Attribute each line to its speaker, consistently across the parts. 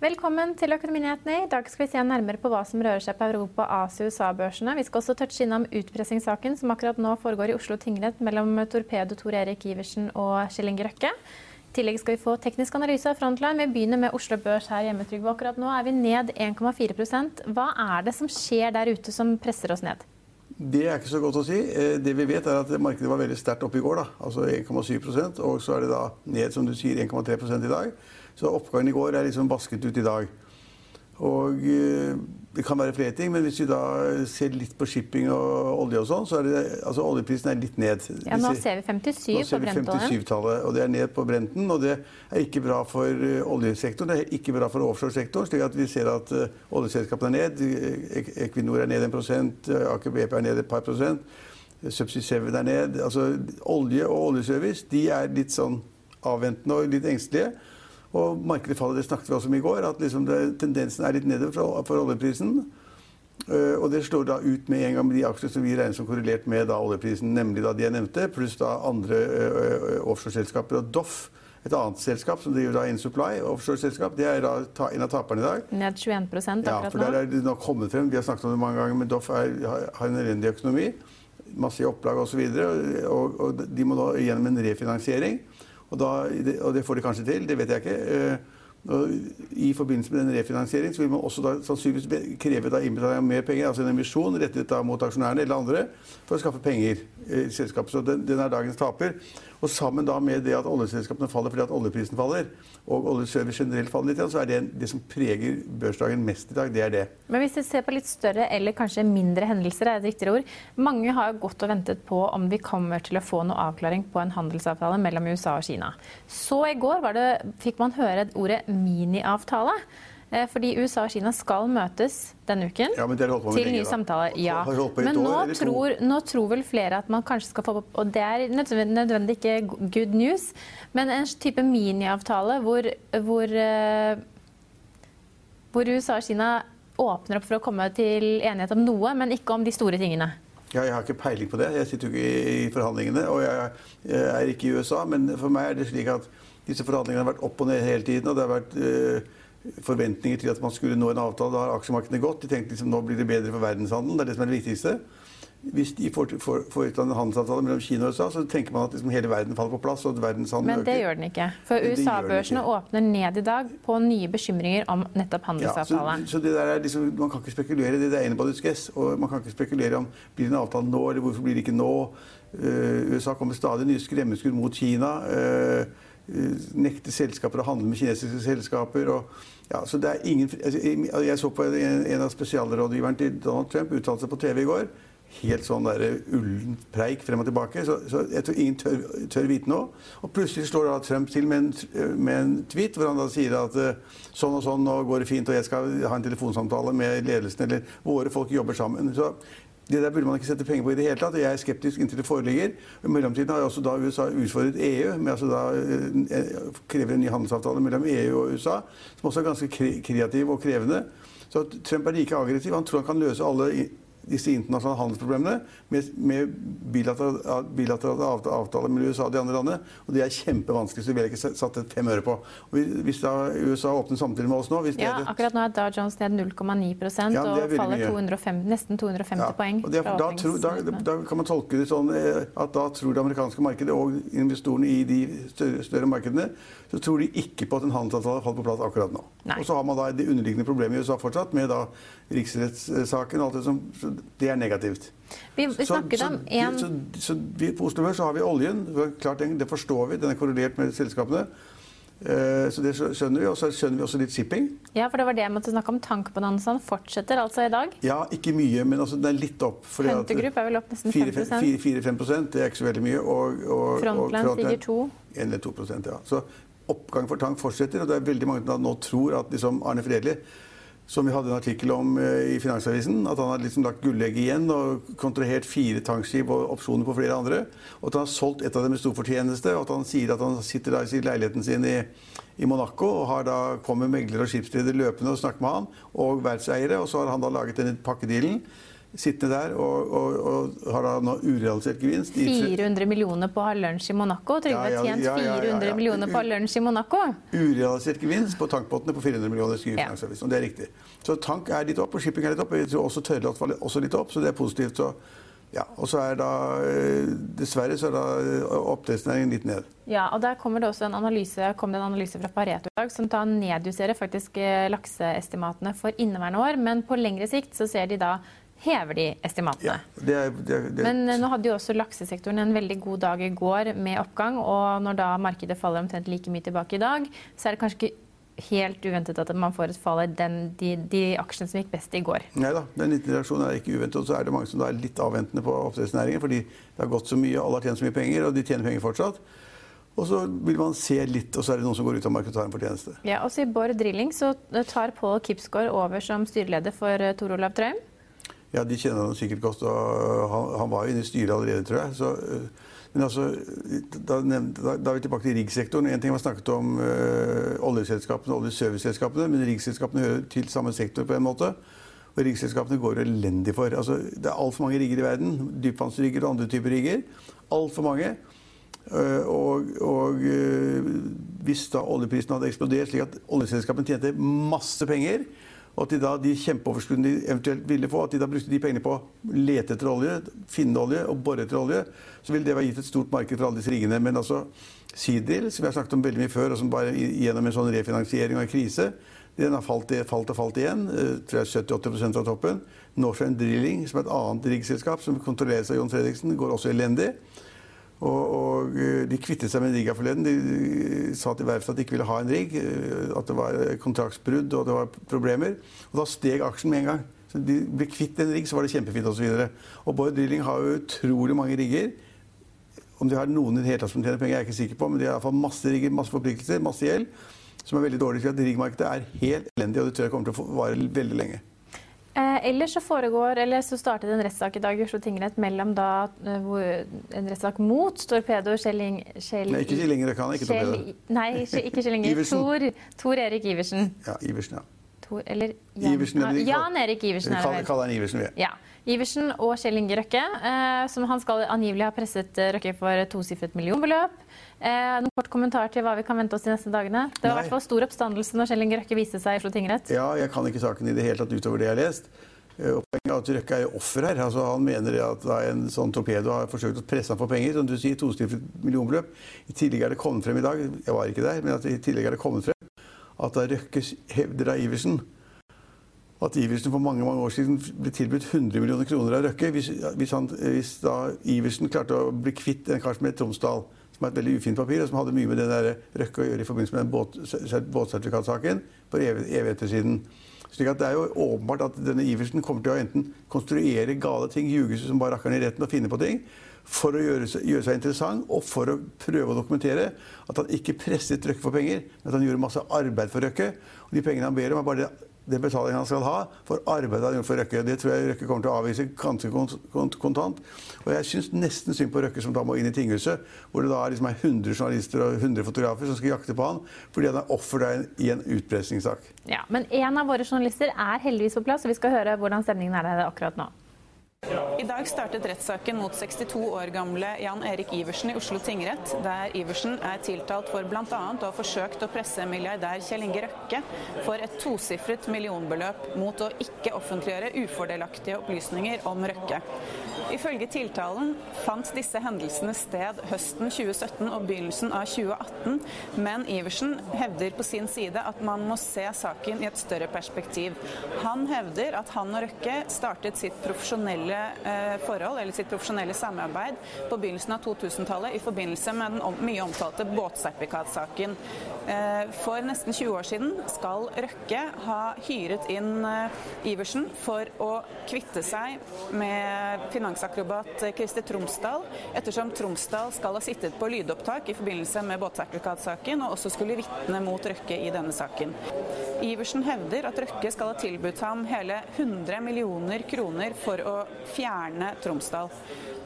Speaker 1: Velkommen til Økonominyhetene. I dag skal vi se nærmere på hva som rører seg på Europa-, Asia- og USA-børsene. Vi skal også touche innom utpressingssaken som akkurat nå foregår i Oslo tingrett mellom Torpedo Tor Erik Iversen og Kjell Røkke. I tillegg skal vi få teknisk analyse av Frontline. Vi begynner med Oslo Børs her hjemme. Trygve. Akkurat nå er vi ned 1,4% Hva er det som skjer der ute som presser oss ned?
Speaker 2: Det er ikke så godt å si. Eh, det vi vet, er at markedet var veldig sterkt oppe i går. da, Altså 1,7% og så er det da ned som du sier, 1,3 i dag. Så oppgangen i går er liksom basket ut i dag. Og eh, det kan være flere ting, men hvis vi da ser litt på shipping og olje og sånn, så er det altså oljeprisen er litt ned.
Speaker 1: Ja, Nå ser vi 57
Speaker 2: nå ser
Speaker 1: på
Speaker 2: Brentoljen. 57-tallet, og det er ned på Brenten. Og det er ikke bra for eh, oljesektoren, det er ikke bra for offshoresektoren. slik at vi ser at uh, oljeselskapene er ned. Equinor er ned 1 Aker BP er ned et par prosent. Subsea 7 er ned. Altså olje og oljeservice de er litt sånn avventende og litt engstelige. Og markedet faller, det snakket vi også om i går, at liksom det, tendensen er litt nedover for, for oljeprisen. Uh, og det slår da ut med en gang med de aksjer som vi regner som korrelert med da oljeprisen, nemlig da de jeg nevnte, pluss da andre uh, offshoreselskaper. Og Doff, et annet selskap som driver da InSupply, offshoreselskap, det er da ta, en av taperne i dag.
Speaker 1: Ned 21 akkurat nå.
Speaker 2: Ja, for der er det nå kommet frem, vi har snakket om det mange ganger, men Doff har, har en elendig økonomi. Masse opplag osv. Og, så og, og de må da gjennom en refinansiering. Og, da, og, det får de kanskje til, det vet jeg ikke. Eh, I forbindelse med den refinansieringen så vil man også da sannsynligvis kreve da innbetaling av mer penger, altså en emisjon rettet mot aksjonærene eller andre, for å skaffe penger i selskapet. Så den, den er dagens taper. Og sammen da med det at oljeselskapene faller fordi at oljeprisen faller, og oljeservice generelt faller litt, så er det det som preger børsdagen mest i dag. Det er det.
Speaker 1: Men hvis vi ser på litt større eller kanskje mindre hendelser, er et riktigere ord. Mange har jo gått og ventet på om vi kommer til å få noe avklaring på en handelsavtale mellom USA og Kina. Så i går det, fikk man høre ordet miniavtale. Eh, fordi USA og Kina skal møtes denne uken
Speaker 2: ja,
Speaker 1: til nye samtaler. Ja. Men nå tror, nå tror, vel flere at man kanskje skal få opp Og det er nødvendig ikke good news, men en type miniavtale hvor, hvor, eh, hvor USA og Kina åpner opp for å komme til enighet om noe, men ikke om de store tingene.
Speaker 2: Ja, jeg har ikke peiling på det. Jeg sitter jo ikke i forhandlingene. Og jeg, er ikke i USA. Men for meg er det slik at disse forhandlingene har vært opp og ned hele tiden. Og det har vært øh, forventninger til at man skulle nå en avtale. Da har aksjemarkedene gått. De tenkte liksom nå blir det bedre for verdenshandelen. Det er det som er det viktigste. Hvis de får, får, får en handelsavtale mellom Kina og USA, så tenker man at liksom hele verden faller på plass. og at verdenshandelen
Speaker 1: Men det
Speaker 2: øker.
Speaker 1: gjør den ikke. For USA-børsene åpner ned i dag på nye bekymringer om nettopp handelsavtale.
Speaker 2: Ja, så, så, det der er liksom, Man kan ikke spekulere. Det er anybody's guess. Og man kan ikke spekulere om blir det en avtale nå, eller hvorfor blir det ikke nå. Uh, USA kommer stadig nye skremmeskudd mot Kina. Uh, nekte selskaper å handle med kinesiske selskaper. Og, ja, så det er ingen, altså, jeg så på en, en av spesialrådgiverne til Donald Trump uttalte seg på TV i går. Helt sånn der ullen preik frem og tilbake. Så, så jeg tror ingen tør, tør, vite noe. Og plutselig slår da Trump til med en, med en tweet hvor han da sier at eh, sånn og sånn, nå går det fint, og jeg skal ha en telefonsamtale med ledelsen, eller våre folk jobber sammen. Så det der burde man ikke sette penger på i det hele tatt. og Jeg er skeptisk inntil det foreligger. I mellomtiden har også da USA utfordret EU med altså da eh, krever en ny handelsavtale mellom EU og USA, som også er ganske kreativ og krevende. Så Trump er like aggressiv. Han tror han kan løse alle disse internasjonale handelsproblemene med, med bilaterale, bilaterale avtaler med USA og de andre landene. Og det er kjempevanskelig, så det vil jeg ikke satt et fem øre på. Og hvis da USA åpner samtidig med oss nå
Speaker 1: Ja, det, akkurat nå er Dow Jones ned 0,9 ja, og faller 250, nesten 250 ja, poeng.
Speaker 2: Det, da, tro, da, da, kan man tolke det sånn eh, at da tror det amerikanske markedet og investorene i de større, større markedene så tror de ikke på at en handelsavtale faller på plass akkurat nå. Nei. Og så har man da det underliggende problemet i USA fortsatt, med da riksrettssaken og alt det som så Det er negativt.
Speaker 1: Vi, vi snakket om en...
Speaker 2: Så, så, så vi, På Oslo Børs så har vi oljen. Klart, det forstår vi. Den er korrelert med selskapene. Eh, så det skjønner vi. Og så skjønner vi også litt shipping.
Speaker 1: Ja, for det var det jeg måtte snakke om. Tankbonanzaen fortsetter altså i dag?
Speaker 2: Ja, ikke mye, men altså den er litt opp.
Speaker 1: Huntergrupp er vel opp nesten 5
Speaker 2: 4-5 Det er ikke så veldig mye. Og, og,
Speaker 1: Frontland stiger 2
Speaker 2: 1 eller 2 ja. Så oppgang for tank fortsetter, og det er veldig mange som nå tror at liksom Arne Fredli som vi hadde en artikkel om eh, i Finansavisen. At han har liksom lagt gullegg igjen og kontrahert fire tankskip og opsjoner på flere andre. Og at han har solgt et av dem med stor fortjeneste. Og at han sier at han sitter da i leiligheten sin i, i Monaco og har da kommer megler og skipsreder løpende og snakker med han, og verftseiere. Og så har han da laget denne pakkedealen sittende der og, og, og, har da nå urealisert gevinst.
Speaker 1: 400 millioner på å ha lunsj i Monaco? Trygve har ja, ja, tjent 400 millioner på å ha lunsj i Monaco?
Speaker 2: Urealisert gevinst på tankbåtene på 400 millioner, skriver Finansavisen. Og det er riktig. Så tank er litt opp, og shipping er litt opp. Jeg tror også tørrlast var også litt opp, så det er positivt. Så ja, og så er da eh, Dessverre så er da eh, oppdrettsnæringen litt ned.
Speaker 1: Ja, og Der kommer det også en analyse, kom det en analyse fra Pareto i dag som tar nedjusterer faktisk eh, lakseestimatene for inneværende år. Men på lengre sikt så ser de da hever de estimatene. Ja, det er, det det Men eh, nå hadde jo også laksesektoren en veldig god dag i går med oppgang. Og når da markedet faller omtrent like mye tilbake i dag, så er det kanskje ikke helt uventet at man får et fall i de, de, aksjene som gikk best i går.
Speaker 2: Nei da, den reaksjonen er ikke uventet. Og så er det mange som er litt avventende på oppdrettsnæringen fordi det har gått så mye, alle har tjent så mye penger, og de tjener penger fortsatt. Og så vil man se litt, og så er det noen som går ut av markedet og tar en fortjeneste.
Speaker 1: Ja, også I Bård Drilling så tar Pål Kipsgaard over som styreleder for eh, Tor Olav Trøim.
Speaker 2: Ja, de kjenner han sikkert godt. og Han, han var jo inne i styret allerede, tror jeg. Så, øh, men altså, da, da, da, er vi tilbake til riggsektoren. En ting var snakket om øh, oljeselskapene og oljeserviceselskapene, men riggselskapene hører til samme sektor på en måte. Og riggselskapene går elendig for. Altså, det er altfor mange rigger i verden. Dypvannsrigger og andre typer rigger. Altfor mange. Uh, og, og hvis da oljeprisen hadde eksplodert slik at oljeselskapene tjente masse penger, og at de da, de kjempeoverskuddene de eventuelt ville få, at de da brukte de pengene på å lete etter olje, finne olje og bore etter olje, så ville det være gitt et stort marked for alle disse riggene. Men altså Seadrill, som vi har snakket om veldig mye før, og som bare gjennom en sånn refinansiering og en krise, den har falt, falt og falt igjen. Eh, tror jeg 70-80 av toppen. Northern Drilling, som er et annet riggselskap som kontrolleres av John Fredriksen, går også elendig. Og, og, eh, de kvittet seg med en rigg forleden. De, sa til verftet at de ikke ville ha en rigg. Eh, at det var kontraktsbrudd og det var problemer. Og da steg aksjen med en gang. Så de ble kvitt en rigg, så var det kjempefint osv. Og, og Bård Drilling har jo utrolig mange rigger. Om de har noen i det hele tatt som tjener penger, er jeg ikke sikker på, men de har iallfall masse rigger, masse forpliktelser, masse gjeld, som er veldig dårlig. Så at riggmarkedet er helt elendig, og det tror jeg kommer til å vare veldig lenge.
Speaker 1: Eh, ellers så foregår, eller så startet en rettssak i dag i Oslo tingrett mellom da, eh, en rettssak mot Torpedo Kjell
Speaker 2: Nei, ikke Kjell Inge Røkkan, ikke Torpedo.
Speaker 1: Nei, ikke Kjell Inge. Tor, Tor Erik Iversen.
Speaker 2: Ja, Iversen, ja.
Speaker 1: Tor, eller Jan, Iversen, eller Jan Erik Iversen.
Speaker 2: Vi kaller, kaller han Iversen, vi.
Speaker 1: Ja. Iversen og Kjell Inge Røkke, eh, som han skal angivelig ha presset eh, Røkke for tosifret millionbeløp. Eh, noen kort kommentar til hva vi kan vente oss de neste dagene? Det var i hvert fall stor oppstandelse når Kjell Inge Røkke viste seg i Oslo tingrett.
Speaker 2: Ja, jeg kan ikke saken i det hele tatt utover det jeg har lest. Eh, poenget er at Røkke er offer her. Altså, han mener at en sånn torpedo har forsøkt å presse ham for penger. Som du sier, tosifret millionbeløp. I tillegg er det kommet frem i dag, jeg var ikke der, men at i tillegg er det kommet frem at da Røkke hevder av Iversen at Iversen for mange mange år siden ble tilbudt 100 millioner kroner av Røkke. Hvis, hvis, han, hvis da Iversen klarte å bli kvitt en kar som het Tromsdal, som er et veldig ufint papir, og som hadde mye med det Røkke å gjøre i forbindelse med den båt, båtsertifikatsaken for evigheter siden. Slik at Det er jo åpenbart at denne Iversen kommer til å enten konstruere gale ting, ljuge som bare rakkeren i retten og finne på ting, for å gjøre gjøre seg, interessant og for å prøve å dokumentere at han ikke presset Røkke for penger, men at han gjorde masse arbeid for Røkke. Og de pengene han ber om, er bare det den betalingen han skal ha for arbeidet han gjort for Røkke. Det tror jeg Røkke kommer til å avvise ganske kontant. Og jeg syns nesten synd på Røkke som da må inn i tinghuset, hvor det da liksom er 100 journalister og 100 fotografer som skal jakte på han fordi han er offer i en utpressingssak.
Speaker 1: Ja, men en av våre journalister er heldigvis på plass, og vi skal høre hvordan stemningen er der akkurat nå.
Speaker 3: I dag startet rettssaken mot 62 år gamle Jan Erik Iversen i Oslo tingrett, der Iversen er tiltalt for bl.a. å ha forsøkt å presse milliardær Kjell Inge Røkke for et tosifret millionbeløp mot å ikke offentliggjøre ufordelaktige opplysninger om Røkke. Ifølge tiltalen fant disse hendelsene sted høsten 2017 og begynnelsen av 2018, men Iversen hevder på sin side at man må se saken i et større perspektiv. Han hevder at han og Røkke startet sitt profesjonelle forhold, eller sitt profesjonelle samarbeid, på begynnelsen av 2000-tallet i forbindelse med den mye omtalte båtsertifikatsaken. For nesten 20 år siden skal Røkke ha hyret inn Iversen for å kvitte seg med finansakrobat Christer Tromsdal, ettersom Tromsdal skal ha sittet på lydopptak i forbindelse med båtsertifikatsaken, og også skulle vitne mot Røkke i denne saken. Iversen hevder at Røkke skal ha tilbudt ham hele 100 millioner kroner for å fjerne Tromsdal.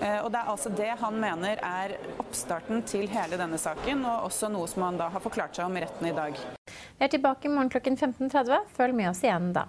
Speaker 3: Eh, og Det er altså det han mener er oppstarten til hele denne saken, og også noe som han da har forklart seg om i retten i dag.
Speaker 1: Vi er tilbake i morgen klokken 15.30. Følg med oss igjen da.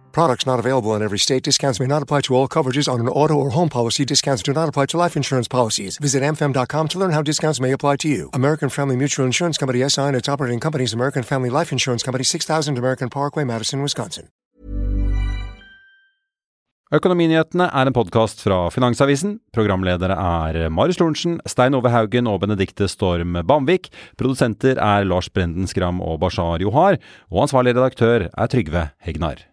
Speaker 4: Products not available in every state. Discounts may not apply to all coverages on an auto or home policy. Discounts do not apply to life insurance policies. Visit mfm.com to learn how discounts may apply to you. American Family Mutual Insurance Company SI and its operating companies American Family Life Insurance Company 6000 American Parkway, Madison, Wisconsin.
Speaker 5: Økonominyhetene er en podkast fra Finansavisen. Programledere er Marius Lorentzen, Stein Ove Haugen og Benedikte Storm Bamvik. Produsenter er Lars Brenden Skram og Bashar Johar. Og ansvarlig redaktør er Trygve Hegnar.